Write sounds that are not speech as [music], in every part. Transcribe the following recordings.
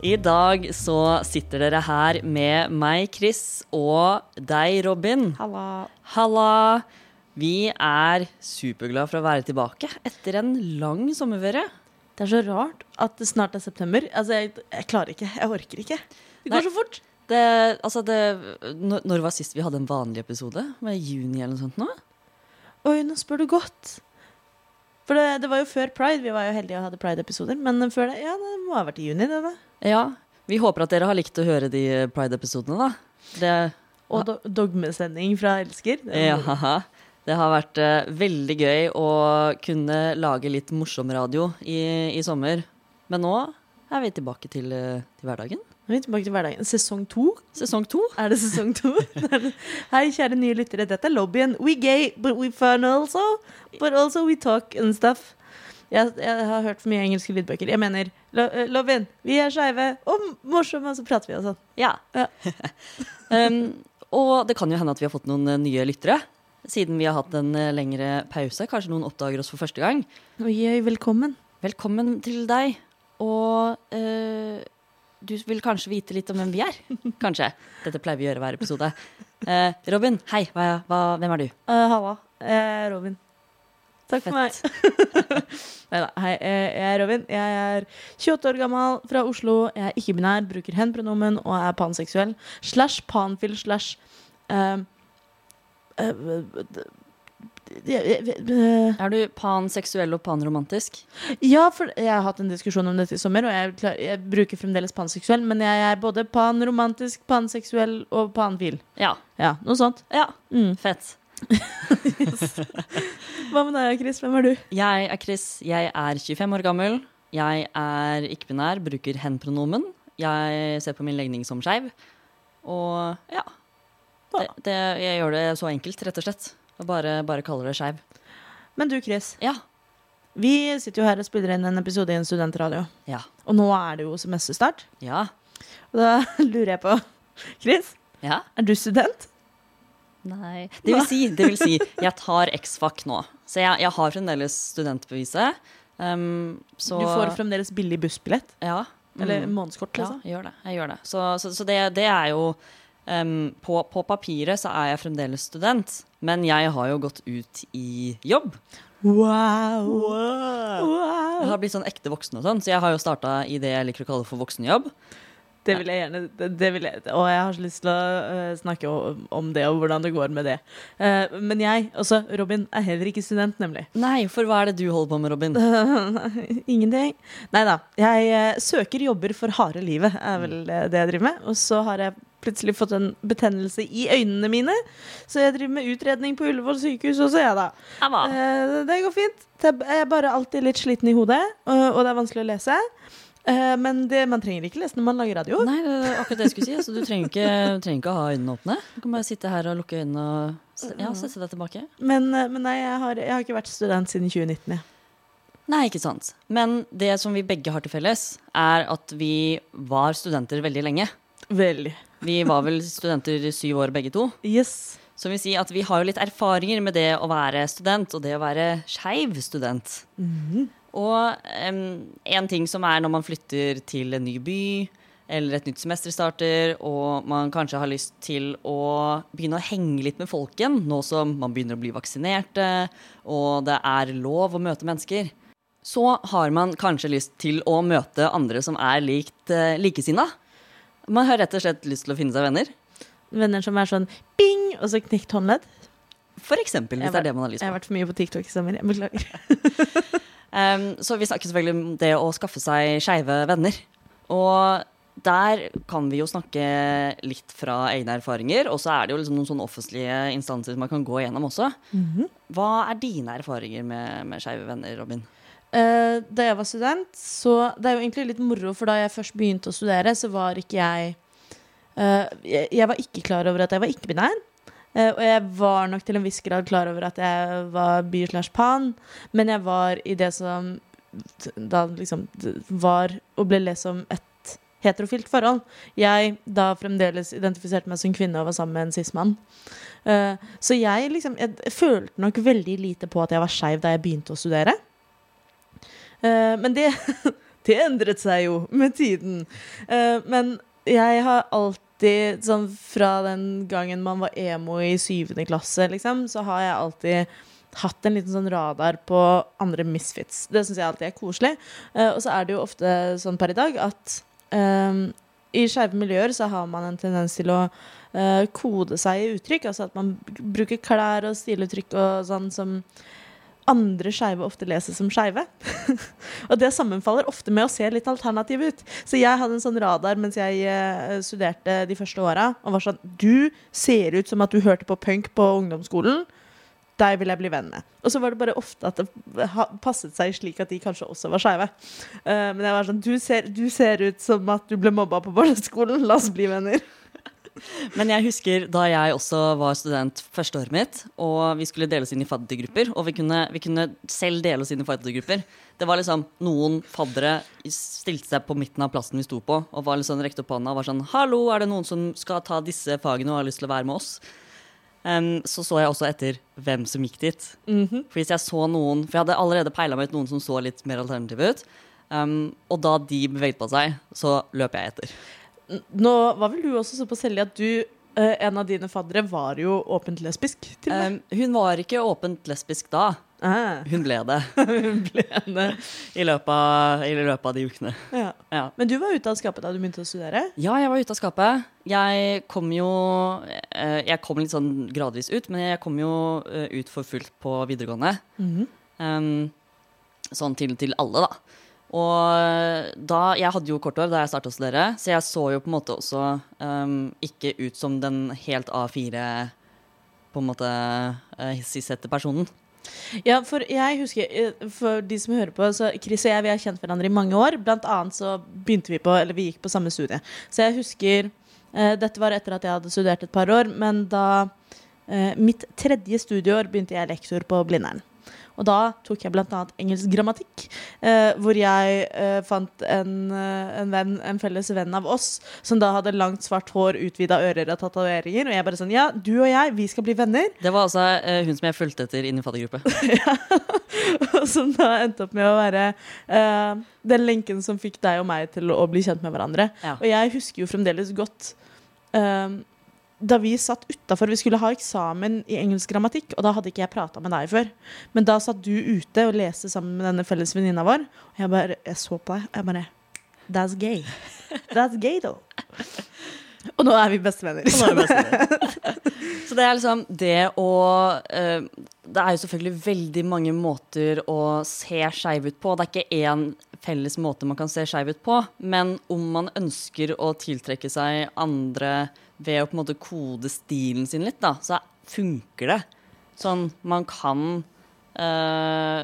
I dag så sitter dere her med meg, Chris, og deg, Robin. Halla. Halla! Vi er superglade for å være tilbake etter en lang sommerferie. Det er så rart at det snart er september. Altså, jeg, jeg klarer ikke. Jeg orker ikke. Det går Nei. så fort. Det, altså det, når, når var sist vi hadde en vanlig episode? Var det juni eller noe sånt nå? Oi, nå spør du godt. For det, det var jo før pride. Vi var jo heldige og hadde pride-episoder. Men før det, ja, det må ha vært i juni, det da. Ja. Vi håper at dere har likt å høre de Pride-episodene, da. Det, Og do dogmesending fra Elsker. Ja, det har vært uh, veldig gøy å kunne lage litt morsom radio i, i sommer. Men nå er vi tilbake til, eh, til hverdagen. Nå er vi tilbake til hverdagen. Sesong to? Sesong to. Er det sesong to? [laughs] Hei, kjære nye lyttere. Dette er lobbyen. We gay, but we fun also. But also we talk and stuff. Jeg, jeg har hørt for mye engelske lydbøker. Jeg mener, lo, eh, lobbyen. Vi er skeive og morsomme, og så prater vi og sånn. Ja. Ja. [laughs] um, og det kan jo hende at vi har fått noen eh, nye lyttere. Siden vi har hatt en eh, lengre pause. Kanskje noen oppdager oss for første gang. Oi, oi, velkommen. Velkommen til deg. Og eh, du vil kanskje vite litt om hvem vi er? [laughs] Kanskje. Dette pleier vi å gjøre hver episode. Eh, Robin, hei. Hva, hva, hvem er du? Uh, halla. Jeg er Robin. Takk for meg. [laughs] Neida, Hei, eh, jeg er Robin. Jeg er 28 år gammel, fra Oslo. Jeg er ikke-binær, bruker hen-pronomen og er panseksuell. Slash panfil slash uh, eh, Er du panseksuell og panromantisk? Ja, for jeg har hatt en diskusjon om dette i sommer, og jeg, klar, jeg bruker fremdeles panseksuell, men jeg er både panromantisk, panseksuell og panfil. Ja. Ja, noe sånt. Ja, Mm. Fett. [laughs] Hva med deg, Chris? Hvem er du? Jeg er Chris. Jeg er 25 år gammel. Jeg er ikke-binær, bruker hen-pronomen. Jeg ser på min legning som skeiv. Og ja. Det, det, jeg gjør det så enkelt, rett og slett. Og bare, bare kaller det skeiv. Men du, Chris. Ja. Vi sitter jo her og spiller inn en episode i en studentradio. Ja. Og nå er det jo semesterstart. Ja. Og da [laughs] lurer jeg på Chris, Ja. er du student? Nei Det vil si, det vil si jeg tar X-FAC nå. Så jeg, jeg har fremdeles studentbeviset. Um, så Du får fremdeles billig bussbillett? Ja. Eller Mm. månedskort, Ja, liksom? jeg gjør det. Jeg gjør det. Så, så, så det, det er jo em, på, på papiret så er jeg fremdeles student, men jeg har jo gått ut i jobb. Wow! Jeg wow. har blitt sånn ekte voksen og sånn, så jeg har jo starta i det jeg liker å kalle for voksenjobb. Det vil jeg gjerne det, det vil jeg, Og jeg har så lyst til å uh, snakke om, om det, og hvordan det går med det. Uh, men jeg, også Robin, er heller ikke student, nemlig. Nei, for hva er det du holder på med, Robin? [laughs] Ingenting. Nei da. Jeg eh, søker jobber for harde livet, er vel det jeg driver med. Og så har jeg plutselig fått en betennelse i øynene mine, så jeg driver med utredning på Ullevål sykehus også, jeg, da. Eh, det går fint. Jeg er bare alltid litt sliten i hodet, og, det er vanskelig å lese. Eh, men det, man trenger ikke lese når man lager radio. Nei, det er akkurat det jeg skulle si. Altså, du trenger ikke, trenger ikke å ha øynene åpne. Du kan bare sitte her og lukke øynene og ja, sette deg tilbake. Men, eh, men nei, jeg har, jeg har ikke vært student siden 2019. Jeg. Nei, ikke sant. Men det som vi begge har til felles, er at vi var studenter veldig lenge. Veldig. Vi var vel studenter i syv år begge to. Yes. Så vil si at vi har jo litt erfaringer med det å være student, og det å være skeiv student. Og um, en ting som er når man flytter til en ny by, eller et nytt semester starter, og man kanskje har lyst til å begynne å henge litt med folken, nå som man begynner å bli vaksinerte, og det er lov å møte mennesker, så har man kanskje lyst til å møte andre som er likt uh, likesinna. Man har rett og slett lyst til å finne seg venner. Venner som er sånn bing, og så knekt håndledd. For eksempel, hvis det er det man har lyst Jeg har vært for mye på TikTok i sommer. Jeg beklager. Um, [laughs] så vi snakker selvfølgelig om det å skaffe seg skeive venner. Og der kan vi jo snakke litt fra egne erfaringer, og så er det jo liksom noen sånne offentlige instanser som man kan gå igjennom også. Hva er dine erfaringer med, med skeive venner, Robin? Eh, da jeg var student, så Det er jo egentlig litt moro, for da jeg først begynte å studere, så var ikke jeg uh, jeg, jeg var ikke klar over at jeg var ikke-binær. Uh, og jeg var nok til en viss grad klar over at jeg var bi slash pan, men jeg var i det som da liksom var og ble lest som et heterofilt forhold. Jeg da fremdeles identifiserte meg som kvinne og var sammen med en cis-mann. Eh, så jeg liksom Jeg følte nok veldig lite på at jeg var skeiv da jeg begynte å studere. Eh, men det, [laughs] det endret seg jo med tiden. Eh, men jeg har alltid, sånn fra den gangen man var emo i syvende klasse, liksom, så har jeg alltid hatt en liten sånn radar på andre misfits. Det syns jeg alltid er koselig. og så er det jo ofte sånn per i dag at um, i skeive miljøer så har man en tendens til å uh, kode seg i uttrykk. Altså at man bruker klær og stiluttrykk og sånn som andre skeive ofte leser som skeive. [laughs] og det sammenfaller ofte med å se litt alternativ ut. Så jeg hadde en sånn radar mens jeg uh, studerte de første åra, og var sånn Du ser ut som at du hørte på punk på ungdomsskolen deg vil jeg bli venn med. Og så var det bare ofte at det passet seg slik at de kanskje også var skeive. Uh, men jeg var sånn du ser, du ser, ut som at du ble mobba på barneskolen. La oss bli venner. Men jeg husker da jeg også var student første året mitt, og vi skulle dele oss inn i faddergrupper, og vi kunne, vi kunne selv dele oss inn i faddergrupper. Det var liksom Noen faddere stilte seg på midten av plassen vi sto på, og var liksom rekte opp hånda og var sånn 'Hallo, er det noen som skal ta disse fagene og har lyst til å være med oss?' Um, så så jeg også etter hvem som gikk dit. Mm -hmm. For hvis jeg så noen For jeg hadde allerede peila meg ut noen som så litt mer alternative ut. Um, og da de beveget på seg, så løp jeg etter. Nå var vel du også så på Selje at du uh, En av dine faddere var jo åpent lesbisk? til um, Hun var ikke åpent lesbisk da. Ah. Hun ble det. [laughs] Hun ble det. I løpet, av, I løpet av de ukene. Ja. Ja. Men du var ute av skapet da du begynte å studere? Ja, jeg var ute av skapet. Jeg kom jo eh, Jeg kom litt sånn gradvis ut, men jeg kom jo eh, ut for fullt på videregående. Mm -hmm. um, sånn til, til alle, da. Og da, Jeg hadde jo kort år da jeg starta å studere, så jeg så jo på en måte også um, ikke ut som den helt A4 på en måte uh, cis personen. Ja, for jeg husker eh, For de som hører på, så Chris og jeg vi har kjent hverandre i mange år. Blant annet så begynte vi på Eller vi gikk på samme studie. Så jeg husker uh, Dette var etter at jeg hadde studert et par år, men da uh, mitt tredje studieår begynte jeg lektor på Blindern. Og da tok jeg bl.a. engelsk grammatikk, eh, hvor jeg eh, fant en, eh, en, venn, en, felles venn av oss som da hadde langt, svart hår, utvida ører og tatoveringer. Og jeg bare sånn Ja, du og jeg, vi skal bli venner. Det var altså eh, hun som jeg fulgte etter inn i fattiggruppe. [laughs] ja. og som da endte opp med å være uh, den lenken som fikk deg og meg til å bli kjent med hverandre. Ja. Og jeg husker jo fremdeles godt uh, da vi satt utafor Vi skulle ha eksamen i engelsk grammatikk, og da hadde ikke jeg prata med deg før. Men da satt du ute og leste sammen med denne felles venninna vår, og jeg bare Jeg så på deg, og jeg bare That's gay. That's gay, though. [laughs] Og nå er vi bestevenner. [laughs] så det er liksom det å uh, Det er jo selvfølgelig veldig mange måter å se skeiv ut på. Det er ikke én felles måte man kan se skeiv ut på, men om man ønsker å tiltrekke seg andre ved å på en måte kode stilen sin litt, da, så funker det. Sånn, man kan uh,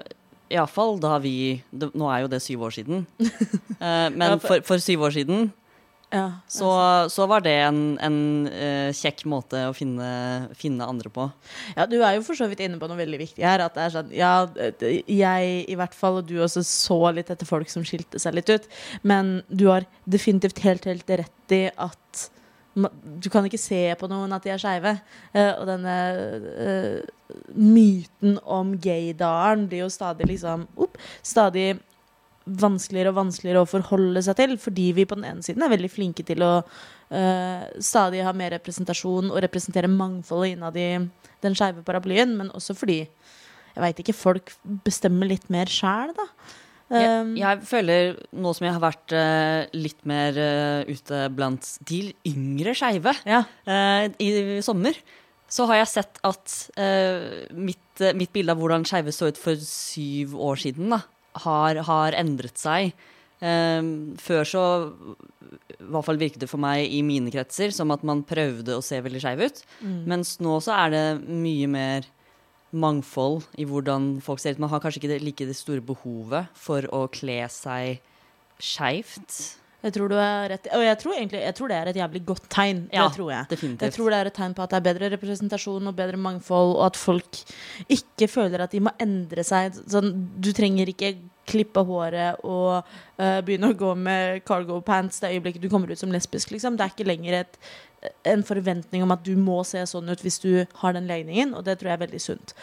Iallfall da vi det, Nå er jo det syv år siden. Uh, [laughs] men for, for, syv år siden ja, så, så, var det en, en uh, kjekk måte å finne, finne, andre på. Ja, du er jo for så vidt inne på noe veldig viktig her. At det er sånn Ja, jeg i hvert fall, og du også så litt etter folk som skilte seg litt ut. Men du har definitivt helt, helt rett i at du kan ikke se på noen at de er skeive. Uh, og denne uh, myten om gaydaren blir jo stadig liksom opp, Stadig vanskeligere og vanskeligere å forholde seg til, fordi vi på den ene siden er veldig flinke til å uh, stadig ha mer representasjon og representere mangfoldet innad i den skeive paraplyen, men også fordi jeg veit ikke, folk bestemmer litt mer sjæl, da. Jeg, um, jeg, føler, nå som jeg har vært uh, litt mer uh, ute blant de yngre skeive ja. uh, i, i, sommer, så har jeg sett at mitt, mitt, bilde av hvordan skeive så ut for syv år siden, da, har, har endret seg. Um, før så i hvert fall virket det for meg i mine kretser som at man prøvde å se veldig skeiv ut. Mm. Mens nå så er det mye mer mangfold i hvordan folk ser ut. Man har kanskje ikke det, like det store behovet for å kle seg skeivt. Jeg tror du er rett. Og jeg tror egentlig jeg tror det er et jævlig godt tegn. Ja, det tror jeg. definitivt. Jeg tror det er et tegn på at det er bedre representasjon og bedre mangfold, og at folk ikke føler at de må endre seg. Sånn, du trenger ikke klippe håret og uh, begynne å gå med cargo pants det øyeblikket du kommer ut som lesbisk. Liksom. Det er ikke lenger et, en forventning om at du må se sånn ut hvis du har den legningen, og det tror jeg er veldig sunt.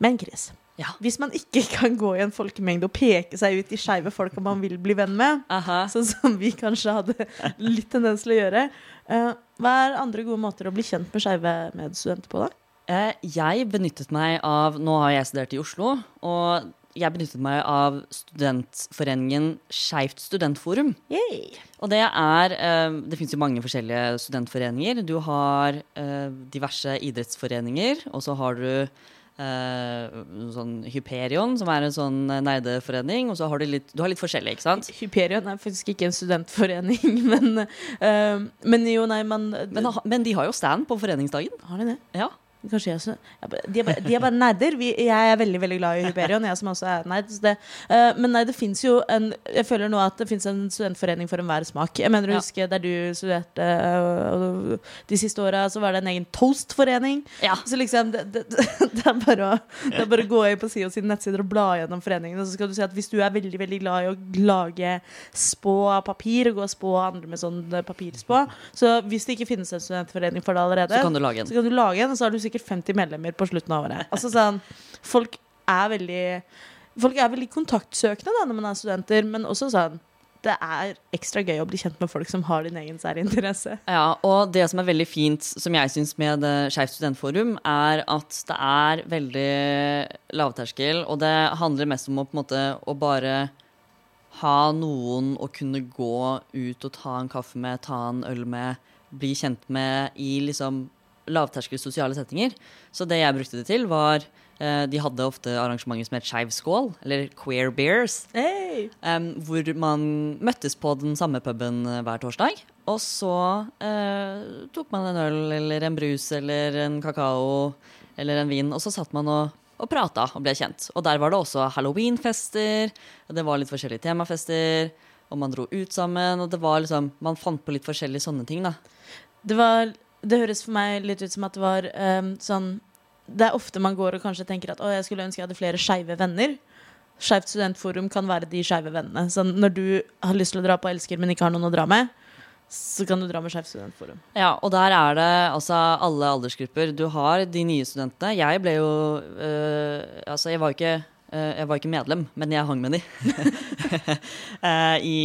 Men Chris, Ja. hvis man ikke [laughs] kan gå i en folkemengde og peke seg ut de skeive folka man vil bli venn med, Aha. sånn som vi kanskje hadde litt tendens til å gjøre. Eh, hva er andre gode måter å bli kjent med skeive medstudenter på, da? Eh, Jeg benyttet meg av Nå har jeg studert i Oslo, og jeg benyttet meg av studentforeningen Skeivt studentforum. Yay. Og det er eh, Det fins jo mange forskjellige studentforeninger. Du har eh, diverse idrettsforeninger, og så har du eh, sånn Hyperion, som er en sånn nerdeforening, og så har du litt Du har litt forskjellig, ikke sant? Hyperion er faktisk ikke en studentforening, [laughs] men, men jo, nei, men, Men, men de har jo stand på foreningsdagen. Har de det? Ja. Kanskje jeg også De er bare, de er bare nerder. Vi, jeg er veldig veldig glad i Hyperion, jeg som også er nerd. så Det, uh, men nei, det fins jo en Jeg føler nå at det fins en studentforening for enhver smak. Jeg mener å Ja. huske der du studerte, uh, de siste åra så var det en egen toastforening. Ja. Så liksom, det, det, [laughs] det, er bare å, det er bare å gå inn på sine nettsider og bla gjennom foreningene. Så skal du si at hvis du er veldig veldig glad i å lage spå av papir, og gå og spå andre med sånn papirspå Så hvis det ikke finnes en studentforening for det allerede, Så kan du lage en. så kan du lage en, og så har du sikkert 50 medlemmer på slutten av året. Altså sånn, [laughs] Folk er veldig Folk er veldig kontaktsøkende da når man er studenter, men også sånn det er ekstra gøy å bli kjent med folk som har din egen særinteresse. Ja, og det som er veldig fint, som jeg syns med Skeivt studentforum, er at det er veldig lavterskel, og det handler mest om å måte å bare ha noen å kunne gå ut og ta en kaffe med, ta en øl med, bli kjent med i liksom lavterskel sosiale settinger. Så det jeg brukte det til, var eh, De hadde ofte arrangementer som het Skeiv skål, eller Queer Beers. Hey! Em, hvor man møttes på den samme puben eh, hver torsdag. Og så eh, tok man en øl eller en brus eller en kakao eller en vin, og så satt man og, og prata og ble kjent. Og der var det også halloweenfester, og det var litt forskjellige temafester, og man dro ut sammen, og det var liksom Man fant på litt forskjellige sånne ting, da. Det, var, det høres for meg litt ut som at det var um, sånn Det er ofte man går og kanskje tenker at å, jeg skulle ønske jeg hadde flere skeive venner. Skeivt studentforum kan være de skeive vennene. Så når du har lyst til å dra på Elsker, men ikke har noen å dra med, så kan du dra med Skeivt studentforum. Ja, og der er det altså alle aldersgrupper. Du har de nye studentene. Jeg ble jo øh, Altså, jeg var jo ikke jeg var ikke medlem, men jeg hang med de. [laughs] Eh, i,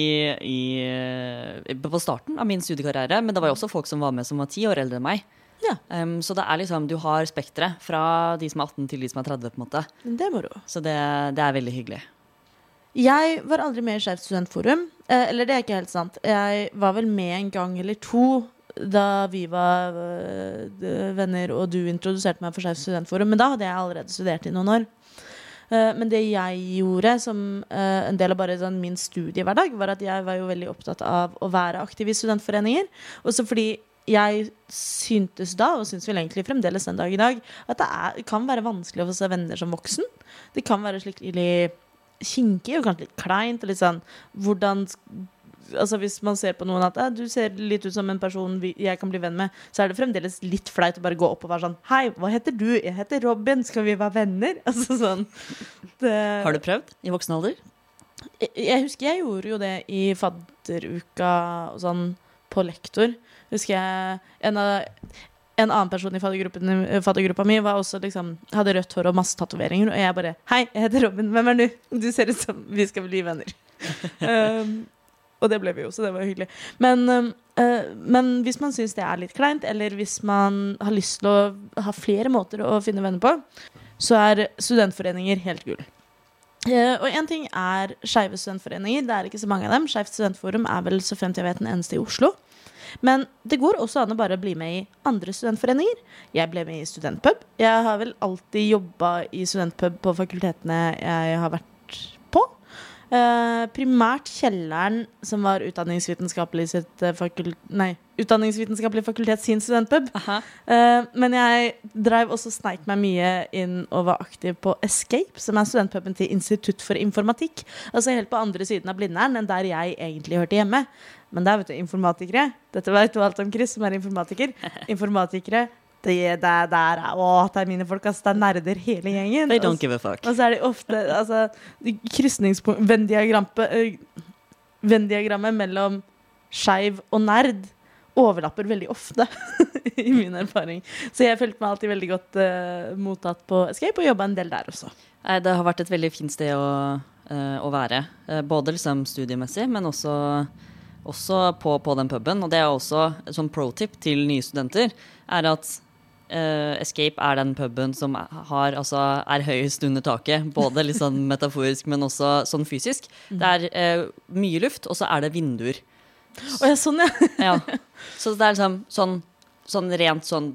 i, øh, på starten av min studiekarriere. Men det var jo også folk som var med som var ti år eldre enn meg. Ja. Um, så det er liksom, du har spekteret fra de som er 18 til de som er 30. på en måte. Det må du. Så det, det er veldig hyggelig. Jeg var aldri med i Skeivt studentforum. Eh, eller det er ikke helt sant. Jeg var vel med en gang eller to da vi var øh, venner og du introduserte meg for Skeivt studentforum. Men da hadde jeg allerede studert i noen år. Eh, men det jeg gjorde som eh, en del av bare sånn min studiehverdag, var at jeg var jo veldig opptatt av å være aktiv i studentforeninger. Også fordi jeg syntes da, og syns vel egentlig fremdeles den dag i dag, at det er, kan være vanskelig å få seg venner som voksen. Det kan være skikkelig kinkig og kanskje litt kleint. Og litt sånn, hvordan altså Hvis man ser på noen at «Eh, du ser litt ut som en person vi, jeg kan bli venn med, så er det fremdeles litt flaut å bare gå opp og være sånn Hei, hva heter du? Jeg heter Robin. Skal vi være venner? [laughs] Altså sånn det, Har du prøvd i voksen alder? jeg, jeg husker jeg gjorde jo det i fadderuka og sånn på lektor. Husker jeg en, av, en annen person i faddergruppa mi var også liksom, hadde rødt hår og masse tatoveringer. Og jeg bare Hei, jeg heter Robin. Hvem er du? Du ser ut som vi skal bli venner. [laughs] um, og det ble vi jo, så det var hyggelig. Men, eh, men hvis man syns det er litt kleint, eller hvis man har lyst til å ha flere måter å finne venner på, så er studentforeninger helt gull. Uh, og én ting er skeive studentforeninger. Det er ikke så mange av dem. Skeivt studentforum er vel så fremt jeg vet den eneste i Oslo. Men det går også an å bare bli med i andre studentforeninger. Jeg ble med i studentpub. Jeg har vel alltid jobba i studentpub på fakultetene jeg har vært Eh, primært kjelleren, som var Utdanningsvitenskapelig, sitt, eh, fakul nei, utdanningsvitenskapelig fakultet sin studentpub. Uh, men jeg drev også sneik meg mye inn og var aktiv på Escape, som er studentpuben til Institutt for informatikk. Altså helt på andre siden av Blindern enn der jeg egentlig hørte hjemme. Men der, vet du, informatikere Dette vet du alt om, Chris, som er informatiker. [laughs] Informatikere det, det, der er, å, det er mine folk, Altså, Det er nerder hele gjengen. They don't give a fuck. og så er de ofte altså, krysningspunkt Venn-diagrammet mellom skeiv og nerd overlapper veldig ofte, [laughs] i min erfaring. Så jeg følte meg alltid veldig godt uh, mottatt på Escape, og jobba en del der også. Nei, Det har vært et veldig fint sted å, uh, å være. Eh, både liksom studiemessig, men også, også på, på den puben. Og det er også et sånn pro tip til nye studenter, er at eh, Escape er den puben som har, altså, er høyest under taket. Både litt sånn [laughs] metaforisk, men også sånn fysisk. Det er uh, mye luft, og så er det vinduer. Og ja, sånn, ja. [laughs] Ja. Så det er liksom sånn, sånn rent sånn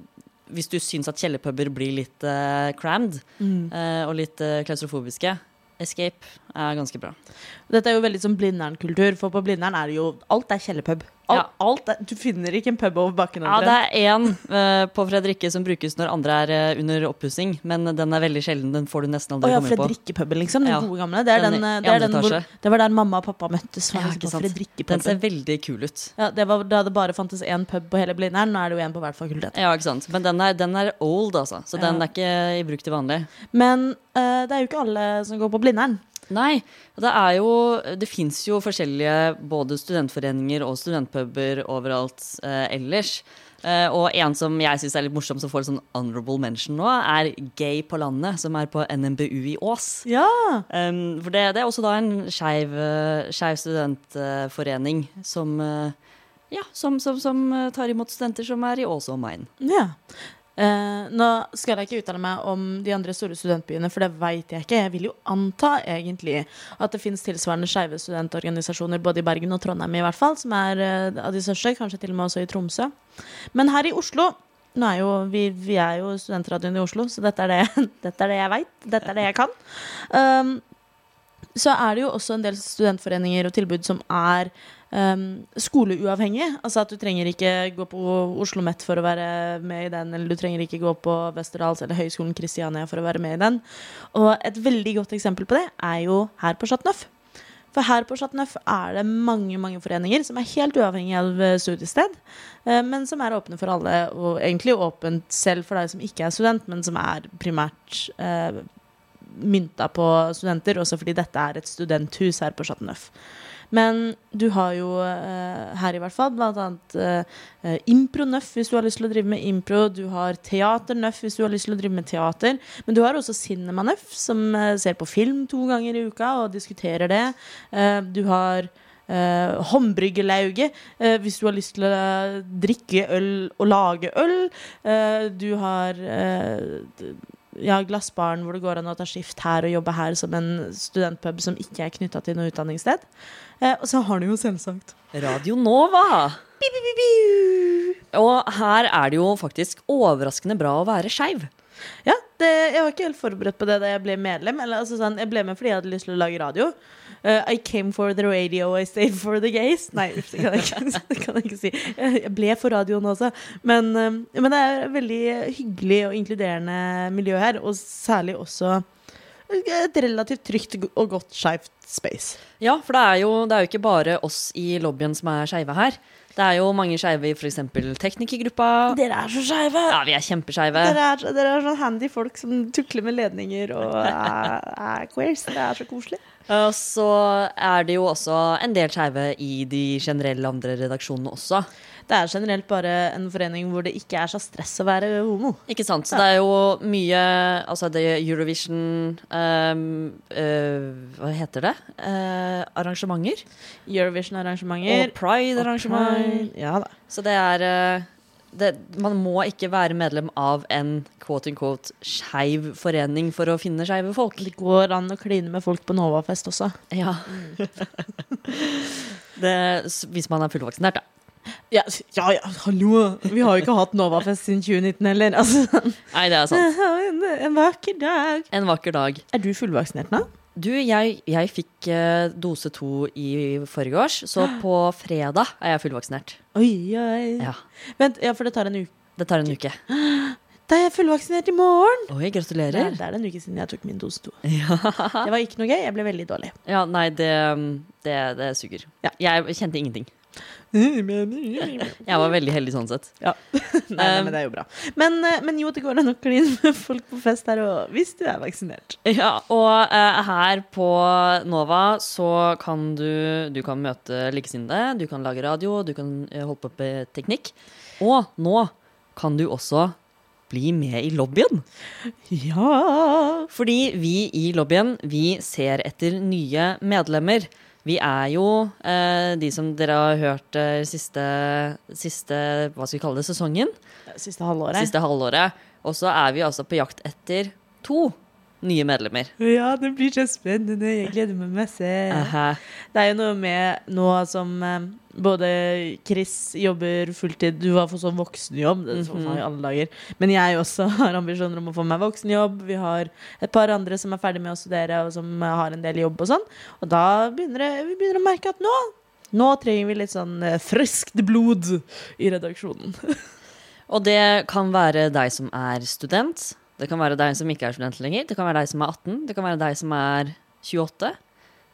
Hvis du syns at kjellerpuber blir litt uh, crammed eh, og litt uh, klaustrofobiske, Escape er ganske bra. Dette er jo veldig som Blindern-kultur, for på Blindern er det jo Alt er kjellerpub. Alt, Ja. alt er, du finner ikke en pub over bakken. Ja, det er én uh, på Fredrikke som brukes når andre er uh, under oppussing, men den er veldig sjelden. Den får du nesten aldri aldri ja, komme på. Fredrikkepuben, liksom. Den Ja. gode gamle. Det, er Den den, eh, det, er den hvor, det var der mamma og pappa møttes. Ja. Den ser veldig kul ut. Ja, det var da det bare fantes én pub på hele Blindern. Nå er det jo én på hvert fakultet. Ja, ikke sant. Men den er, den er old, altså. Så den er ikke i bruk til vanlig. Men uh, det er jo ikke alle som går på Blindern. Nei, det er jo Det fins jo forskjellige både studentforeninger og studentpuber overalt eh, ellers. Eh, og en som jeg syns er litt morsom, som får en sånn honorable mention nå, er Gay på landet, som er på NMBU i Ås. Ja! Um, for det, det er også da en skeiv eh, studentforening som eh, ja, som, som, som eh, tar imot studenter som er i Ås og Main. ja. Eh, nå skal jeg ikke uttale meg om de andre store studentbyene, for det veit jeg ikke. Jeg vil jo anta egentlig at det finnes tilsvarende skeive studentorganisasjoner både i Bergen og Trondheim, i hvert fall, som er eh, av de største, kanskje til og med også i Tromsø. Men her i Oslo nå er jo, vi, vi er jo studentradioen i Oslo, så dette er det, [laughs] dette er det jeg veit. Dette er det jeg kan. Um, så er det jo også en del studentforeninger og tilbud som er um, skoleuavhengig. Altså at du trenger ikke gå på Oslo Met for å være med i den, eller du trenger ikke gå på Westerdals eller Høgskolen Kristiania for å være med i den. Og et veldig godt eksempel på det er jo her på Neuf. For her på Neuf er det mange mange foreninger som er helt uavhengig av eh, studiested, eh, men som er åpne for alle, og egentlig åpent selv for deg som ikke er student, men som er primært eh, mynta på studenter, også fordi dette er et studenthus her på Neuf. Men du har jo uh, her i hvert fall blant annet eh, Impro Nøff hvis du har lyst til å drive med impro. Du har Teater Nøff hvis du har lyst til å drive med teater. Men du har også Cinema Nøff, som uh, ser på film to ganger i uka og diskuterer det. Du har Uh, Håndbryggelauget, uh, hvis du har lyst til å drikke øl og lage øl. Uh, du har ja, Glassbaren, hvor det går an å ta skift her og jobbe her som en studentpub som ikke er knytta til noe utdanningssted. Eh, og så har du jo selvsagt Radio Nova! Og her er det jo faktisk overraskende bra å være skeiv. Ja, det, jeg var ikke helt forberedt på det da jeg ble medlem. Eller, altså, sånn, jeg ble med fordi jeg hadde lyst til å lage radio. Uh, I came for the radio, I stayed for the gays. Nei, ups, det kan jeg ikke, [laughs] det kan jeg ikke si. Jeg ble for radioen også. Men, um, men det er et veldig hyggelig og inkluderende miljø her, og særlig også et relativt trygt og godt skeivt space. Ja, for det er, jo, det er jo ikke bare oss i lobbyen som er skeive her. Det er jo mange skeive i f.eks. teknikergruppa. Dere er så skeive! Ja, vi er kjempeskeive. Dere er, dere er sånn handy folk som tukler med ledninger og [laughs] er, er queers. Det er så koselig. Og så er det jo også en del skeive i de generelle andre redaksjonene også. Det er generelt bare en forening hvor det ikke er så stress å være homo. Ikke sant? Så det er jo mye Altså det Eurovision um, uh, Hva heter det? Uh, arrangementer. Eurovision-arrangementer. Og Pride-arrangement. Ja da. Så det er eh, det, Man må ikke være medlem av en quote unquote skeiv forening for å finne skeive folk. Det går an å kline med folk på Novafest også. Ja. det, hvis man er fullvaksinert, da. Ja, ja, ja, hallo! Vi har jo ikke hatt Novafest siden 2019 heller. Altså, Nei, det er sant. en, en vakker dag. En vakker dag. Er du fullvaksinert nå? Du, jeg, jeg fikk eh, dose to i forgårs, så på fredag er jeg fullvaksinert. Oi, oi. Ja, Vent, ja, for det tar en uke. Det tar en uke. Da er jeg fullvaksinert i morgen! Oi, gratulerer. er, det er en uke siden jeg tok min dose to. Ja. Det var ikke noe gøy. Jeg ble veldig dårlig. ja, nei, det, det, det suger. Ja. Jeg kjente ingenting. Nei, Jeg var veldig heldig sånn sett. [laughs] nei, men det er jo bra. Men, eh, men jo, det går an å kline med folk på fest her òg, hvis du er vaksinert. Ja, og uh, her på Nova så kan du, du kan møte likesinnede, du kan lage radio, du kan eh, holde på med teknikk. Og nå kan du også bli med i lobbyen. Ja Fordi vi i lobbyen, vi ser etter nye medlemmer. Vi er jo eh, de som dere har hørt eh, siste, siste, hva skal vi kalle det, sesongen. Siste halvåret. Siste halvåret. Og så er vi altså på jakt etter to nye medlemmer. Ja, det blir så spennende. Jeg gleder meg masse. Aha. Det er jo noe med nå som eh, både Chris jobber fulltid, du har fått sånn voksenjobb, det er så i alle dager. Men jeg også har ambisjoner om å få meg voksenjobb. Vi har et par andre som er ferdig med å studere, og som har en del jobb og sånn. Og da begynner det, vi begynner å merke at nå nå trenger vi litt sånn eh, friskt blod i redaksjonen. [laughs] Og det kan være deg som er student. Det kan være deg som ikke er student lenger. Det kan være deg som er 18. Det kan være deg som er 28.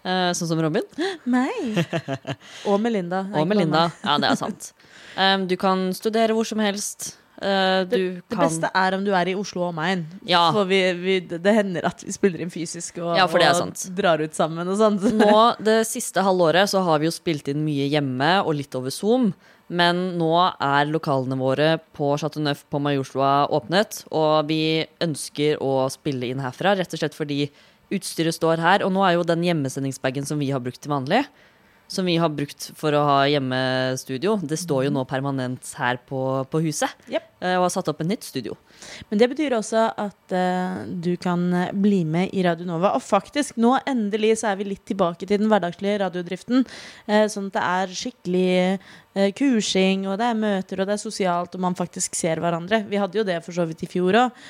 Uh, sånn som Robin. [gasps] Meg. [laughs] Og Melinda. Og Melinda. Ja, det er sant. Um, du kan studere hvor som helst. Uh, du Det, det beste er om du er i Oslo og Main. Ja. For vi, vi, det hender at vi spiller inn fysisk og, Ja, og drar ut sammen og sånt. Nå, det siste halvåret så har vi jo spilt inn mye hjemme og litt over Zoom. Men nå er lokalene våre på Chateau Neuf på Majorstua åpnet. Og vi ønsker å spille inn herfra, rett og slett fordi utstyret står her. Og nå er jo den hjemmesendingsbagen som vi har brukt til vanlig, som vi har brukt for å ha hjemmestudio, det står jo nå permanent her på, på huset. Jep. eh, Og har satt opp et nytt studio. Men det betyr også at uh, du kan eh, bli med i Radio Nova. Og faktisk, nå endelig så er vi litt tilbake til den hverdagslige radiodriften. Uh, sånn at det er skikkelig uh, kursing, og det er møter, og det er sosialt, og man faktisk ser hverandre. Vi hadde jo det for så vidt i fjor òg.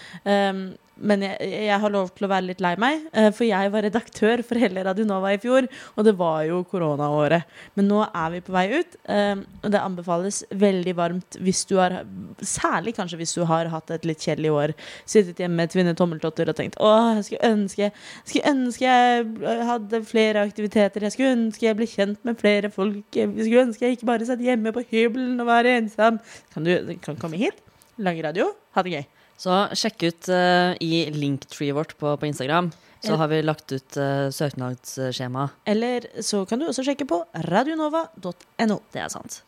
Men jeg, jeg har lov til å være litt lei meg, eh, for jeg var redaktør for hele Radio Nova i fjor, og det var jo koronaåret. Men nå er vi på vei ut, eh, og det anbefales veldig varmt hvis du har Særlig kanskje hvis du har hatt et litt kjedelig år. Sittet hjemme med tvinne tommeltotter og tenkt åh, jeg skulle ønske, skulle ønske jeg hadde flere aktiviteter. Jeg skulle ønske jeg ble kjent med flere folk. Jeg skulle ønske jeg ikke bare satt hjemme på hybelen og var ensom. Kan du kan komme hit, lage radio, ha det gøy. Så sjekk ut uh, i linktree vårt på, på Instagram. Så Ja. har vi lagt ut uh, søknadsskjema. Eller så kan du også sjekke på radionova.no. Det er sant.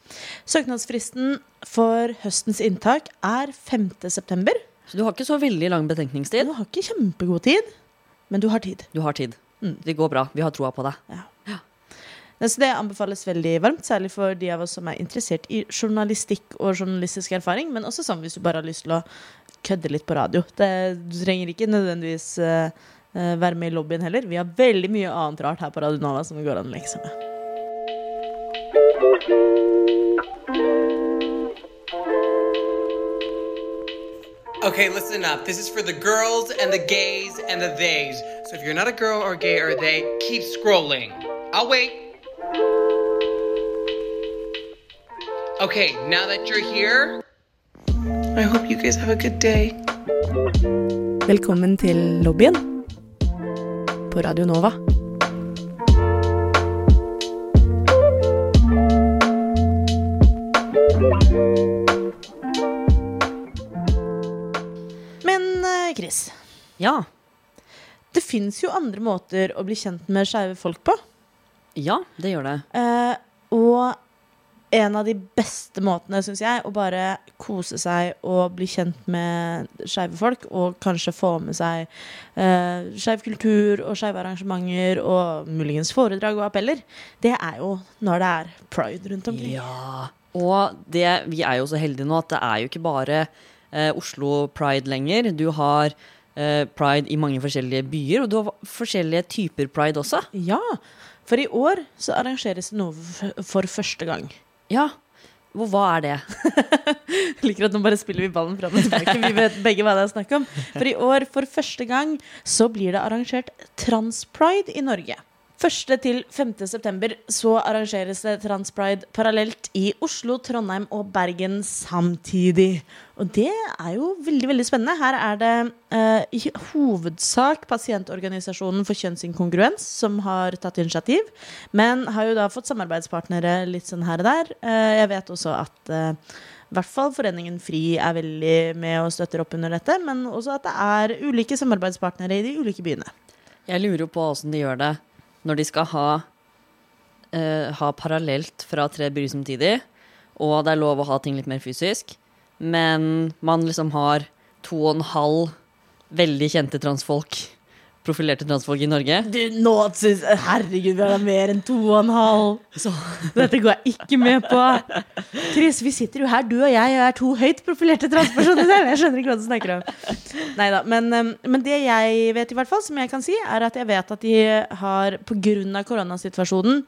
Søknadsfristen for høstens inntak er 5. september. Så du har ikke så veldig lang betenkningstid. Du har ikke kjempegod tid, men du har tid. Du har tid. Mm. Det går bra. Vi har troa på deg. Det- Så det anbefales veldig varmt, særlig for de av oss som er interessert i journalistikk og journalistisk erfaring, men også sånn hvis du bare har lyst til å kødde litt på radio. Det, du trenger ikke nødvendigvis eh, være med i lobbyen heller. Vi har veldig mye annet rart her på Radio Nova som det går an å leke med. Okay, listen up. This is for the girls and the gays and the theys. So if you're not a girl or gay or they, keep scrolling. I'll wait. Okay, now that you're here, I hope you guys have a good day. Velkommen til lobbyen på Radio Nova. Men eh, Chris, Ja. det fins jo andre måter å bli kjent med skeive folk på. Ja, det gjør det. Eh, og en av de beste måtene, syns jeg, å bare kose seg og bli kjent med skeive folk, og kanskje få med seg uh, skeiv kultur og skeive arrangementer og muligens foredrag og appeller, det er jo når det er pride rundt omkring. Ja. Og det, vi er jo så heldige nå at det er jo ikke bare uh, Oslo Pride lenger. Du har uh, pride i mange forskjellige byer, og du har forskjellige typer pride også. Ja, for i år så arrangeres det noe for første gang. Ja. Hvor, hva er det? [laughs] Liker at nå bare spiller vi ballen fra og tilbake. Vi vet begge hva det er snakk om. For i år, for første gang, så blir det arrangert Transpride i Norge. 1. til 5. september så arrangeres det Transpride parallelt i Oslo, Trondheim og Bergen samtidig. Og det er jo veldig veldig spennende. Her er det eh, i hovedsak pasientorganisasjonen for kjønnsinkongruens som har tatt initiativ, men har jo da fått samarbeidspartnere litt sånn her og der. Eh, jeg vet også at eh, i hvert fall Foreningen FRI er veldig med og støtter opp under dette, men også at det er ulike samarbeidspartnere i de ulike byene. Jeg lurer jo på åssen de gjør det når de skal ha, uh, ha parallelt fra tre byer samtidig, og det er lov å ha ting litt mer fysisk, men man liksom har to og en halv veldig kjente transfolk, profilerte transfolk i Norge. Du, nå synes, Herregud, vi har da mer enn to og en halv. Så Dette går jeg ikke med på. Chris, vi sitter jo her, du og jeg, og er to høyt profilerte transpersoner selv. Jeg skjønner ikke hva du snakker om. Neida, men, um, men det jeg vet, i hvert fall, som jeg kan si, er at jeg vet at de har, pga. koronasituasjonen,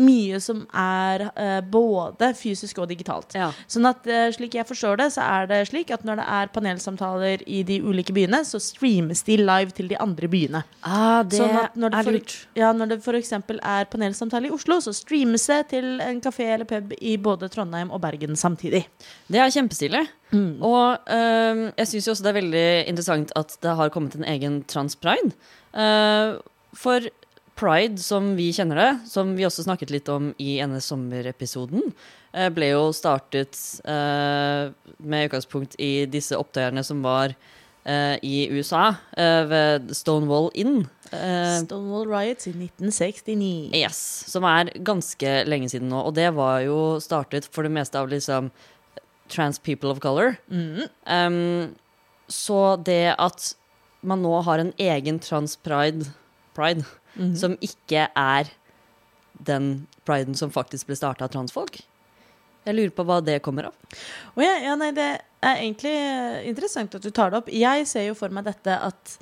mye som er eh, både fysisk og digitalt. Ja. Sånn at eh, slik jeg forstår det, så er det slik at når det er panelsamtaler i de ulike byene, så streames de live til de andre byene. Ah, det Sånn at når det er for- lurt. Ja, når det f.eks. er panelsamtale i Oslo, så streames det til en kafé eller pub i både Trondheim og Bergen samtidig. Det er kjempestilig. Og øhm, jeg syns også det er veldig interessant at det har kommet en egen trans-pride. Eh, for pride, som vi kjenner det, som vi også snakket litt om i ene sommerepisoden, eh, ble jo startet uh, med utgangspunkt i disse opptøyerne som var eh, i USA, uh, ved Stonewall Inn. Eh, Stonewall Riots i 1969. Yes, som er ganske lenge siden nå. Og det var jo startet for det meste av liksom trans people of color. Um, så det at man nå har en egen trans pride, pride som ikke er den priden som faktisk ble starta av transfolk Jeg lurer på hva det kommer av. Oh, ja, ja, nei, det er egentlig eh, interessant at du tar det opp. Jeg ser jo for meg dette at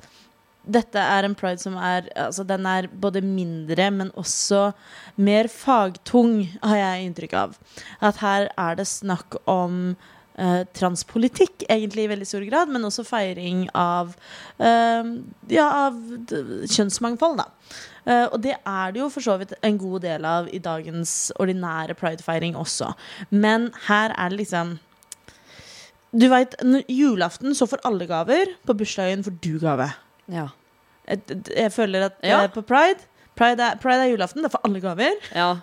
dette er en pride som er Altså, den er både mindre, men også mer fagtung, har jeg inntrykk av. At her er det snakk om eh, transpolitikk, egentlig i veldig stor grad, men også feiring av eh, Ja, av kjønnsmangfold, da. Eh, og det er det jo for så vidt en god del av i dagens ordinære pridefeiring også. Men her er det liksom Du veit, julaften så får alle gaver. På bursdagen får du gave. Ja. Jeg, jeg føler at Ja. eh, på pride Pride er, pride er julaften, da får alle gaver. ja.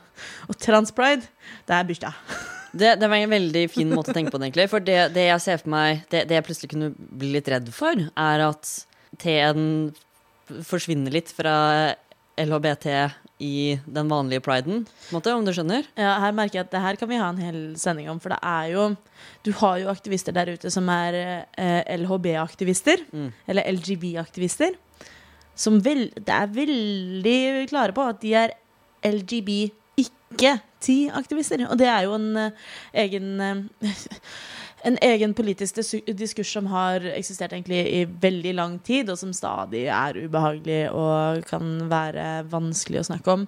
Og transpride, det er bursdag. [laughs] Det, det var en veldig fin måte å tenke på det, egentlig. For det, det jeg ser for meg det, det jeg plutselig kunne bli litt redd for, er at T-en forsvinner litt fra LHBT i den vanlige priden, måte, om du skjønner? Ja, her merker jeg at det her kan vi ha en hel sending om, for det er jo Du har jo aktivister der ute som er eh, LHB-aktivister, Mm. eller LGB-aktivister, som vel, det er veldig klare på at de er LGB ikke-ti-aktivister. Og det er jo en eh, egen eh, [laughs] en egen politisk diskurs som har eksistert egentlig i veldig lang tid, og som stadig er ubehagelig og kan være vanskelig å snakke om.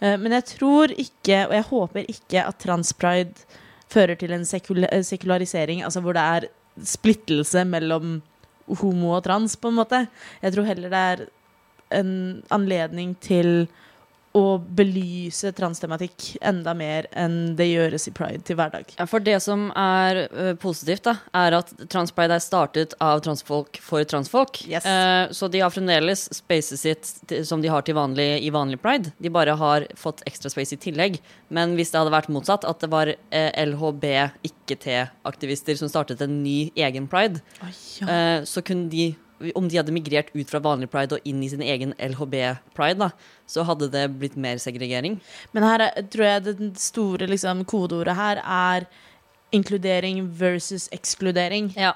Eh, Men jeg tror ikke, og jeg håper ikke, at transpride fører til en eh, sekularisering, altså hvor det er splittelse mellom homo og trans, på en måte. Jeg tror heller det er en anledning til å belyse transtematikk enda mer enn det gjøres i pride til hverdag. Ja, for det som er uh, positivt, da, er at Transpride er startet av transfolk for transfolk. Yes. Uh, så de har fremdeles spacet sitt som de har vanlig i vanlig pride. De bare har fått ekstra space i tillegg. Men hvis det hadde vært motsatt, at det var uh, LHB, ikke-T-aktivister som startet en ny egen pride, eh, så kunne de om de hadde migrert ut fra vanlig pride og inn i sin egen LHB-pride, da, så hadde det blitt mer segregering. Men her er, tror jeg det store liksom, kodeordet her er inkludering versus ekskludering. Ja.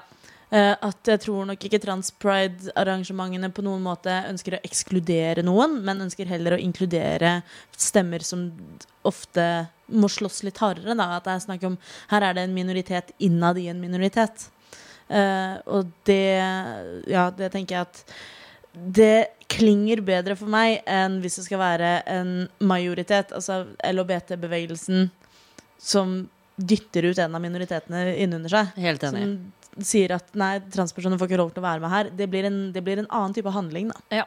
Eh, at jeg tror nok ikke trans-pride-arrangementene på noen måte ønsker å ekskludere noen, men ønsker heller å inkludere stemmer som ofte må slåss litt hardere. Da. At det er snakk om her er det en minoritet innad i en minoritet. Eh, og det Ja, det tenker jeg at det klinger bedre for meg enn hvis det skal være en majoritet. Altså LHBT-bevegelsen som dytter ut en av minoritetene innunder seg. Helt enig. Som sier at nei, transpersoner får ikke lov til å være med her. Det blir en, det blir en annen type handling, da. Ja.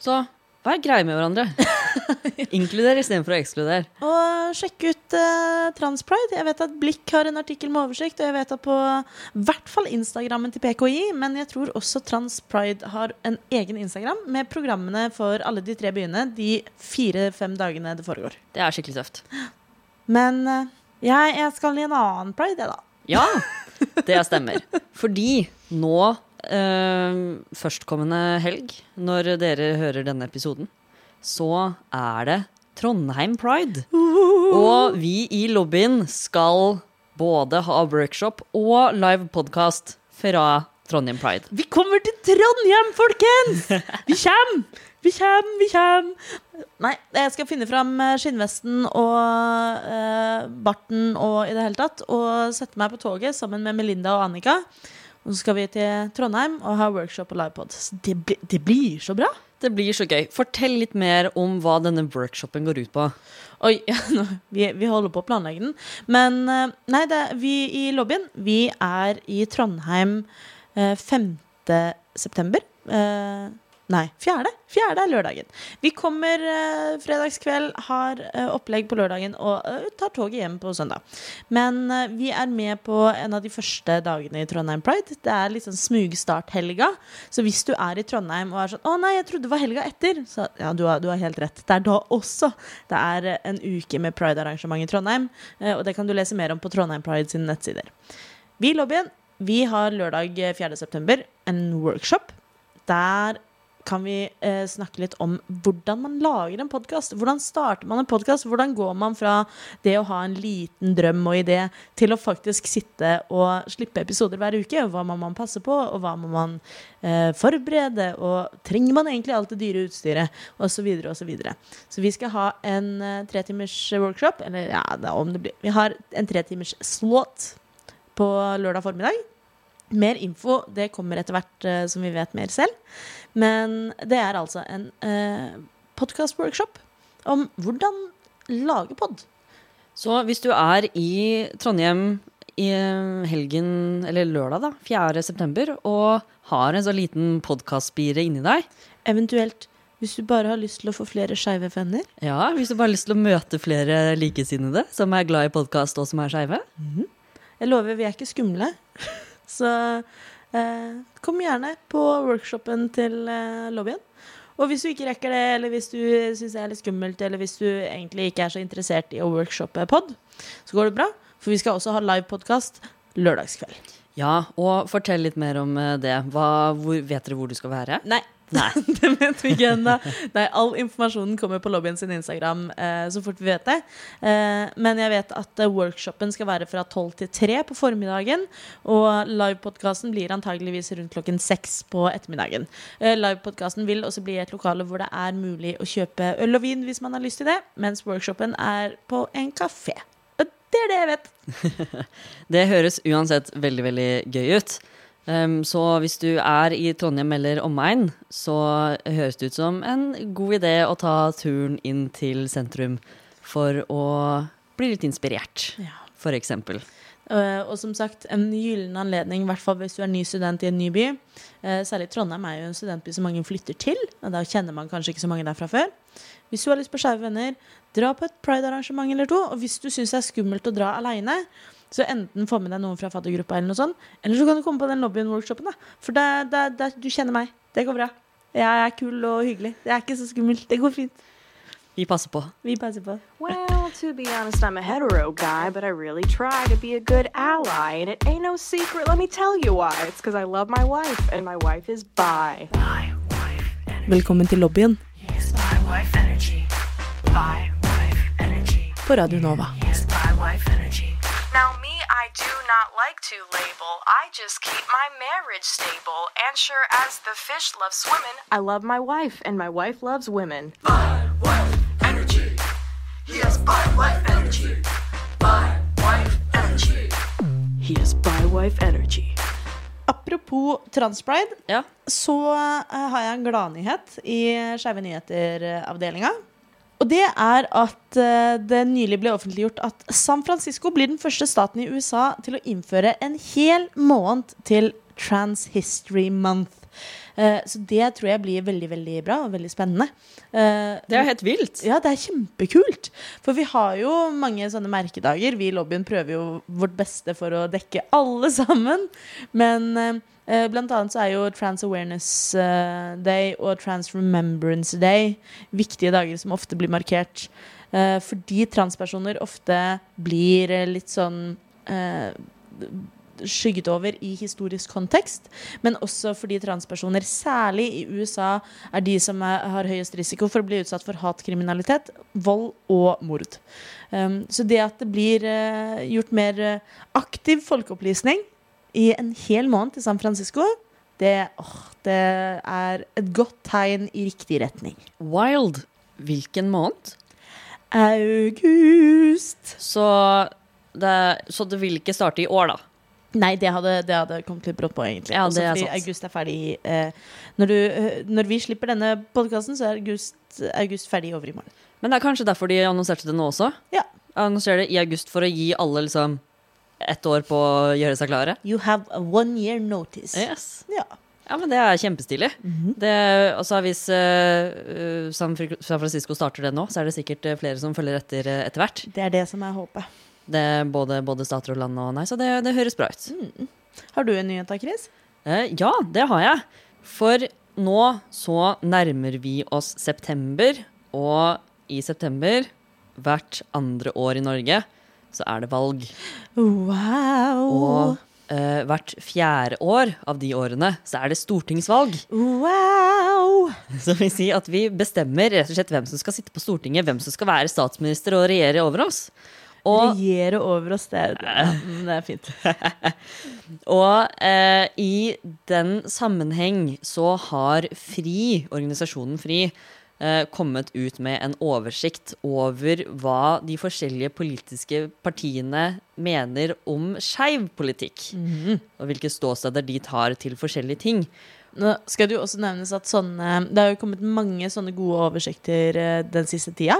Så vær greie med hverandre. [laughs] [laughs] Inkluder istedenfor å ekskludere. Og sjekk ut uh, Transpride. Jeg vet at Blikk har en artikkel med oversikt, og jeg vet at på hvert fall Instagrammen til PKI, men jeg tror også Transpride har en egen Instagram med programmene for alle de tre byene de fire-fem dagene det foregår. Det er skikkelig tøft. Men uh, jeg, jeg skal i en annen pride, jeg, da. Ja, [laughs] det stemmer. Fordi nå, Uh, førstkommende helg, når dere hører denne episoden, så er det Trondheim Pride. Og vi i lobbyen skal både ha workshop og live podkast fra Trondheim Pride. Vi kommer til Trondheim, folkens! Vi [laughs] kjem! Vi kjem, vi kjem! Nei, jeg skal finne fram eh, skinnvesten og eh, barten og i det hele tatt. Og sette meg på toget sammen med Melinda og Annika. Og så skal vi til Trondheim og ha workshop og livepod. Det, bli, det blir så bra! Det blir så gøy. Fortell litt mer om hva denne workshopen går ut på. Oi, [laughs] ja, nå, vi, vi holder på å planlegge den. Men eh, nei, det, vi i lobbyen, vi er i Trondheim eh, 5. september. Nei, fjerde. Fjerde er lørdagen. Vi kommer eh, fredagskveld, har eh, opplegg på lørdagen og eh, tar toget hjem på søndag. Men eh, vi er med på en av de første dagene i Trondheim Pride. Det er litt sånn smugstarthelga. Så hvis du er i Trondheim og er sånn 'Å nei, jeg trodde det var helga etter', så ja, du har, du har helt rett. Det er da også. Det er eh, en uke med pride-arrangement i Trondheim, eh, og det kan du lese mer om på Trondheim Pride sine nettsider. Vi i lobbyen vi har lørdag eh, 4. september en workshop. Der kan vi eh, snakke litt om hvordan man lager en podkast. Hvordan starter man en podkast? Hvordan går man fra det å ha en liten drøm og idé til å faktisk sitte og slippe episoder hver uke? Hva må man passe på, og hva må man eh, forberede? Og trenger man egentlig alt det dyre utstyret? Og så videre og så videre. Så vi skal ha en eh, tretimers workshop. Eller ja, det er om det blir Vi har en tretimers slot på lørdag formiddag. Mer info det kommer etter hvert eh, som vi vet mer selv. Men det er altså en eh, podkast-workshop om hvordan lage pod. Så hvis du er i Trondheim i helgen, eller lørdag, da, 4. september, og har en så liten podkastspire inni deg, Eventuelt hvis du bare har lyst til å få flere skeive venner. ja, hvis du bare har lyst til å møte flere likesinnede som er glad i podkast og som er skeive, Jeg lover, vi er ikke skumle. [laughs] Så eh, kom gjerne på workshopen til eh, lobbyen. Og hvis du ikke rekker det, eller hvis du syns det er litt skummelt, eller hvis du egentlig ikke er så interessert i å workshoppe pod, så går det bra. For vi skal også ha live podkast lørdagskveld. Ja, og fortell litt mer om eh, det. Hva, hvor, vet dere hvor du skal være? Nei. Nei. [laughs] det vet vi ikke ennå. Nei, all informasjonen kommer på lobbyen sin Instagram eh, så fort vi vet det. Eh, men jeg vet at eh, workshopen skal være fra 12 til 3 på formiddagen. Og livepodkasten blir antageligvis rundt klokken 6 på ettermiddagen. Eh, livepodkasten vil også bli et lokale hvor det er mulig å kjøpe øl og vin hvis man har lyst til det, mens workshopen er på en kafé. Og det er det jeg vet. [laughs] Det høres uansett veldig, veldig gøy ut. Um, så hvis du er i Trondheim eller omegn, så høres det ut som en god idé å ta turen inn til sentrum for å bli litt inspirert, Ja. for eksempel. Eh, og som sagt, en gyllen anledning, i hvert fall hvis du er ny student i en ny by. Uh, særlig Trondheim er jo en studentby som mange flytter til, og da kjenner man kanskje ikke så mange der fra før. Hvis du har lyst på skeive venner, dra på et pride-arrangement eller to. Og hvis du syns det er skummelt å dra aleine, så enten få med deg noen fra faddergruppa, eller noe sånt, eller så kan du komme på den lobbyen-workshopen. For det, det, det, du kjenner meg. Det går bra. Jeg er kul og hyggelig. Det er ikke så skummelt. Det går fint. Vi passer på. Vi passer på. Well, to be honest, I'm a hetero guy, but I really try to be a good ally, and it ain't no secret. Let me tell you why. It's because I love my wife, and my wife is bi. Velkommen til lobbyen Yes, my wife energy. By wife energy. på Radio Nova. Yes, by wife energy. Now, me, I do not like to label. I just keep my marriage stable. And sure as the fish loves swimming, I love my wife, and my wife loves women. by wife energy. Yes, by wife energy. By wife energy. He is bi wife energy. Apropos Transpride, Ja. så eh, har jeg en gladnyhet i Skeive nyheter-avdelinga. Og det er at eh, det nylig ble offentliggjort at San Francisco blir den første staten i USA til å innføre en hel måned til Trans History Month. Eh, så det tror jeg blir veldig veldig bra og veldig spennende. Eh, Det er helt vilt. ja, det er kjempekult. For vi har jo mange sånne merkedager. Vi i lobbyen prøver jo vårt beste for å dekke alle sammen. Men blant annet så er jo Trans Awareness eh, Day og Trans Remembrance Day viktige dager som ofte blir markert. Eh, fordi transpersoner ofte blir eh, litt sånn eh, skygget over i historisk kontekst, men også fordi transpersoner, særlig i USA, er de som er, har høyest risiko for å bli utsatt for hatkriminalitet, vold og mord. Um, så det at det blir uh, gjort mer uh, aktiv folkeopplysning i en hel måned til San Francisco, det, åh, det er et godt tegn i riktig retning. Wild. Hvilken måned? August. Så det, så det vil ikke starte i år, da. Nei, det hadde, det hadde kommet litt brått på, egentlig. Ja, Også det er fordi sant. august er ferdig eh, når, du, eh, når vi slipper denne podkasten, så er august, august ferdig over i morgen. Men det er kanskje derfor de annonserte det nå også? Ja. Annonserer det i august for å gi alle liksom ett år på å gjøre seg klare? You have a one year notice. Yes. Ja. Ja, men det er kjempestilig. Mm -hmm. hvis så hvis San San Francisco starter det nå, så er det sikkert eh, flere som følger etter eh, etter hvert. Det er det som er håpet. Det både, både stater og land og nei, så det, det høres bra ut. Har du en nyhet da, Chris? Uh, ja, det har jeg. For nå så nærmer vi oss september, og i september, hvert andre år i Norge, så er det valg. Wow. Og eh, hvert fjerde år av de årene så er det stortingsvalg. wow. Som vil si at vi bestemmer rett og slett hvem som skal sitte på Stortinget, hvem som skal være statsminister og regjere over oss. Og, Regjere over oss, det er, det er [laughs] fint. [laughs] og eh, i den sammenheng så har FRI, organisasjonen FRI, kommet ut med en oversikt over hva de forskjellige politiske partiene mener om skeiv politikk. Og hvilke ståsteder de tar til forskjellige ting. Nå skal det jo også nevnes at sånne, Det har jo kommet mange sånne gode oversikter eh, den siste tida.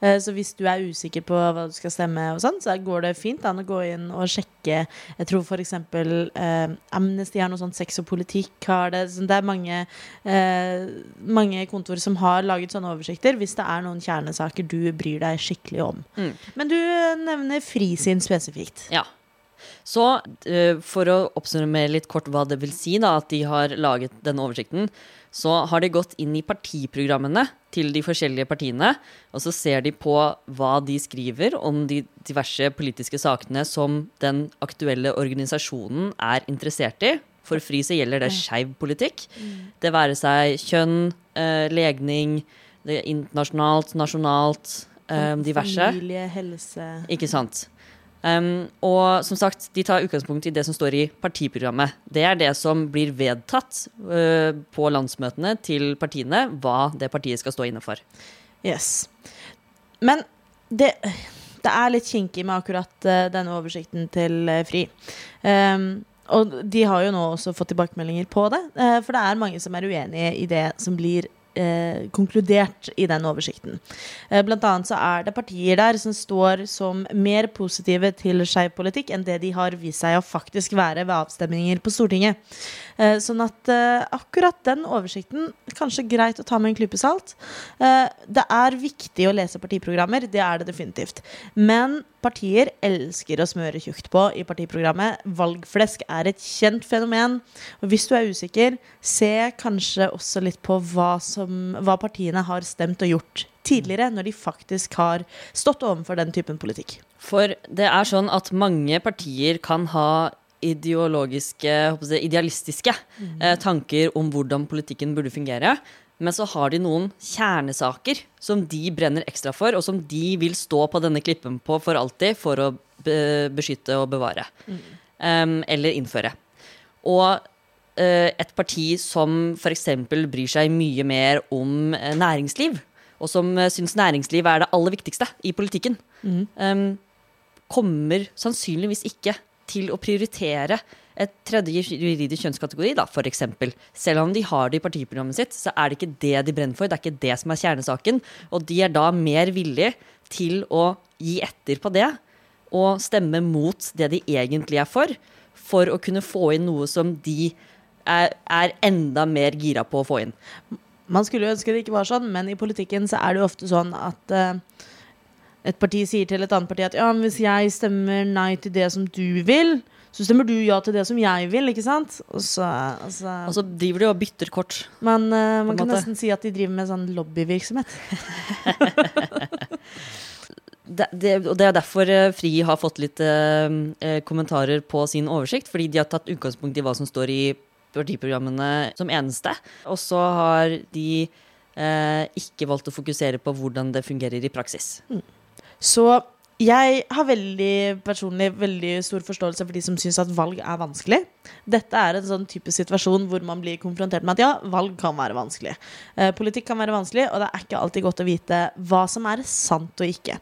Eh, Så hvis du er usikker på hva du skal stemme, og sånn, så går det fint an å gå inn og sjekke. Jeg tror f.eks. Eh, Amnesty har noe sånt sex og politikk. har Det så det er mange, eh, mange kontor som har laget sånne oversikter hvis det er noen kjernesaker du bryr deg skikkelig om. Mm. Men du nevner frisinn spesifikt. Ja. Så eh, for å oppsummere litt kort hva det vil si da, at de har laget denne oversikten, så har de gått inn i partiprogrammene til de forskjellige partiene, og så ser de på hva de skriver om de diverse politiske sakene som den aktuelle organisasjonen er interessert i. For FRI så gjelder det skeiv politikk. Det være seg kjønn, eh, legning, det er internasjonalt, nasjonalt, eh, diverse. Familie, helse Ikke sant. Um, og som sagt, de tar utgangspunkt i det som står i partiprogrammet. Det er det som blir vedtatt uh, på landsmøtene til partiene, hva det partiet skal stå inne for. Yes. Men det, det er litt kinkig med akkurat uh, denne oversikten til uh, Fri. Um, og de har jo nå også fått tilbakemeldinger på det, for det er mange som er uenige i det som blir eh, konkludert i den oversikten. Eh, blant annet så er det partier der som står som mer positive til skeiv politikk enn det de har vist seg å faktisk være ved avstemninger på Stortinget. Eh, sånn at eh, akkurat den oversikten kanskje greit å ta med en klype salt. Eh, det er viktig å lese partiprogrammer, det er det definitivt. Men partier elsker å smøre tjukt på i partiprogrammet. Valgflesk er et kjent fenomen. Og hvis du er usikker, se kanskje også litt på hva, som, hva partiene har stemt og gjort tidligere, når de faktisk har stått overfor den typen politikk. For det er sånn at mange partier kan ha ideologiske, idealistiske eh, tanker om hvordan politikken burde fungere. Men så har de noen kjernesaker som de brenner ekstra for, og som de vil stå på denne klippen på for alltid for å be beskytte og bevare. Em, eller innføre. Og uh, et parti som f.eks. bryr seg mye mer om uh, næringsliv, og som uh, syns næringsliv er det aller viktigste i politikken, em, kommer sannsynligvis ikke til å prioritere et tredje juridisk kjønnskategori, da, eksempel. Selv om de har det i partiprogrammet sitt, så er det ikke det de brenner for. Det er ikke det som er kjernesaken. Og de er da mer villige til å gi etter på det og stemme mot det de egentlig er for, for å kunne få inn noe som de er, er enda mer gira på å få inn. Man skulle jo ønske det ikke var sånn, men i politikken så er det jo ofte sånn at uh, et parti sier til et annet parti at ja, hvis jeg stemmer nei til det som du vil, så stemmer du ja til det som jeg vil, ikke sant? Og så, altså, Og så driver de og bytter kort. Men uh, man kan måte. nesten si at de driver med sånn lobbyvirksomhet. [laughs] Det, det, og det er derfor eh, Fri har fått litt eh, eh, kommentarer på sin oversikt, fordi de har tatt utgangspunkt i hva som står i partiprogrammene som eneste. Og så har de eh, ikke valgt å fokusere på hvordan det fungerer i praksis. Så jeg har veldig personlig veldig stor forståelse for de som syns at valg er vanskelig. Dette er en sånn type situasjon hvor man blir konfrontert med at ja, valg kan være vanskelig. Eh, politikk kan være vanskelig, og det er ikke alltid godt å vite hva som er sant og ikke.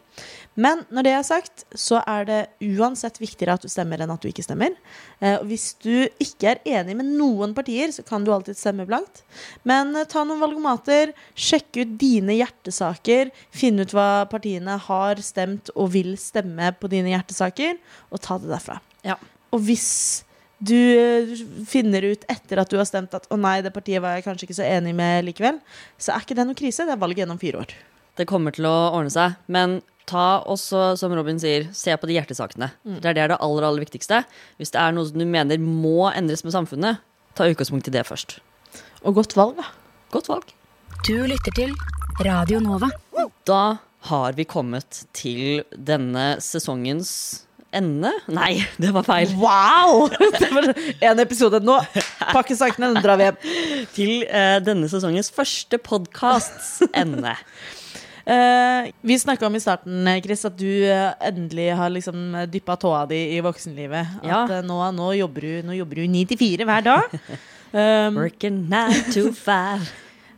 Men når det er sagt, så er det uansett viktigere at du stemmer enn at du ikke stemmer. Eh, hvis du ikke er enig med noen partier, så kan du alltid stemme blankt. Men eh, ta noen valgomater, sjekk ut dine hjertesaker, finn ut hva partiene har stemt og vil stemme på dine hjertesaker, og ta det derfra. Ja. Og hvis du eh, finner ut etter at du har stemt at å nei, det partiet var jeg kanskje ikke så enig med likevel, så er ikke det noe krise. Det er valg gjennom fire år. Det kommer til å ordne seg. Men ta også, som Robin sier, se på de hjertesakene. Det er det, er det aller, aller viktigste. Hvis det er noe som du mener må endres med samfunnet, ta utgangspunkt i det først. Og godt valg, da. Godt valg. Du lytter til Radio Nova. Da har vi kommet til denne sesongens ende. Nei, [laughs] det var feil. Wow! [laughs] Det var en episode nå. Pakke sakene, nå drar vi hjem. [laughs] Til uh, denne sesongens første podkasts ende. Eh, vi snakka om i starten Chris, at du eh, endelig har liksom dyppa tåa di i voksenlivet. At Ja. eh, nå, nå jobber du Nå jobber du 9 til 4 hver dag. [laughs] Um, Working nine to five.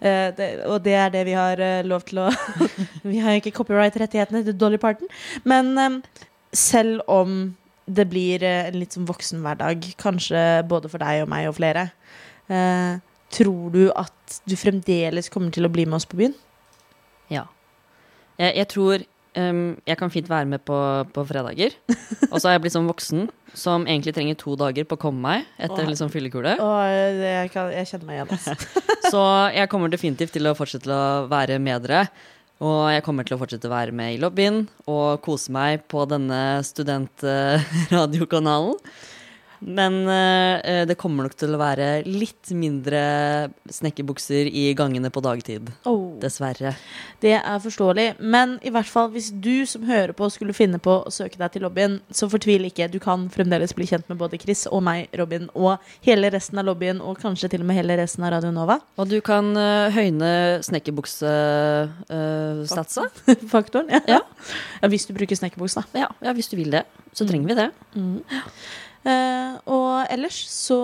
Uh, [laughs] det, og det er det vi har eh, lov til å [laughs] Vi har jo ikke copyright-rettighetene til Dolly Parton. Men um, selv om det blir eh, en litt sånn voksen hverdag, kanskje både for deg og meg og flere, eh, tror du at du fremdeles kommer til å bli med oss på byen? Ja. Jeg, jeg tror um, jeg kan fint være med på, på fredager. [laughs] Og så har jeg blitt sånn voksen som egentlig trenger to dager på å komme meg etter Åh. liksom fyllekule. Eh, det, jeg, kan, jeg kjenner meg igjen. Altså. [laughs] Så jeg kommer definitivt til å fortsette å være med dere. Og jeg kommer til å fortsette å være med i lobbyen og kose meg på denne studentradiokanalen. [laughs] Men eh, det kommer nok til å være litt mindre snekkerbukser i gangene på dagtid. Oh. Dessverre. Det er forståelig. Men i hvert fall hvis du som hører på skulle finne på å søke deg til lobbyen, så fortvil ikke. Du kan fremdeles bli kjent med både Chris og meg, Robin, og hele resten av lobbyen, og kanskje til og med hele resten av Radio Nova. Og du kan uh, høyne snekkerbuksestatsa. [laughs] Faktoren. Ja. Ja. ja. Hvis du bruker snekkerbuks, da. ja, ja, hvis du vil det. Så trenger vi det. Eh, og ellers så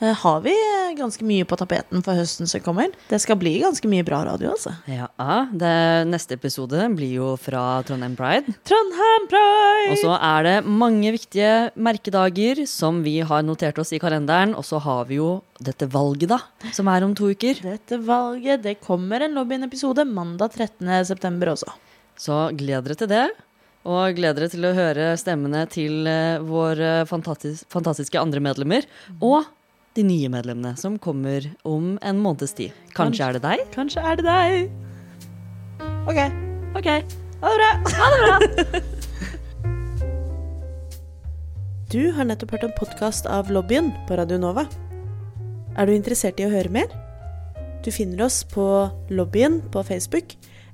eh, har vi ganske mye på tapeten for høsten som kommer. Det skal bli ganske mye bra radio, altså. Ja, det Neste episode blir jo fra Trondheim Pride. Trondheim Pride! Og så er det mange viktige merkedager som vi har notert oss i kalenderen. Og så har vi jo dette valget, da, som er om to uker. Dette valget, det kommer en lobbyen-episode mandag 13. september også. Så gled dere til det. Og gled dere til å høre stemmene til eh, våre fantastis fantastiske andre medlemmer. Og de nye medlemmene som kommer om en måneds tid. Kanskje er det deg? Kanskje er det deg. OK. Ok. Ha det bra. [laughs] Du har nettopp hørt en podkast av Lobbyen på Radio Nova. Er du interessert i å høre mer? Du finner oss på Lobbyen på Facebook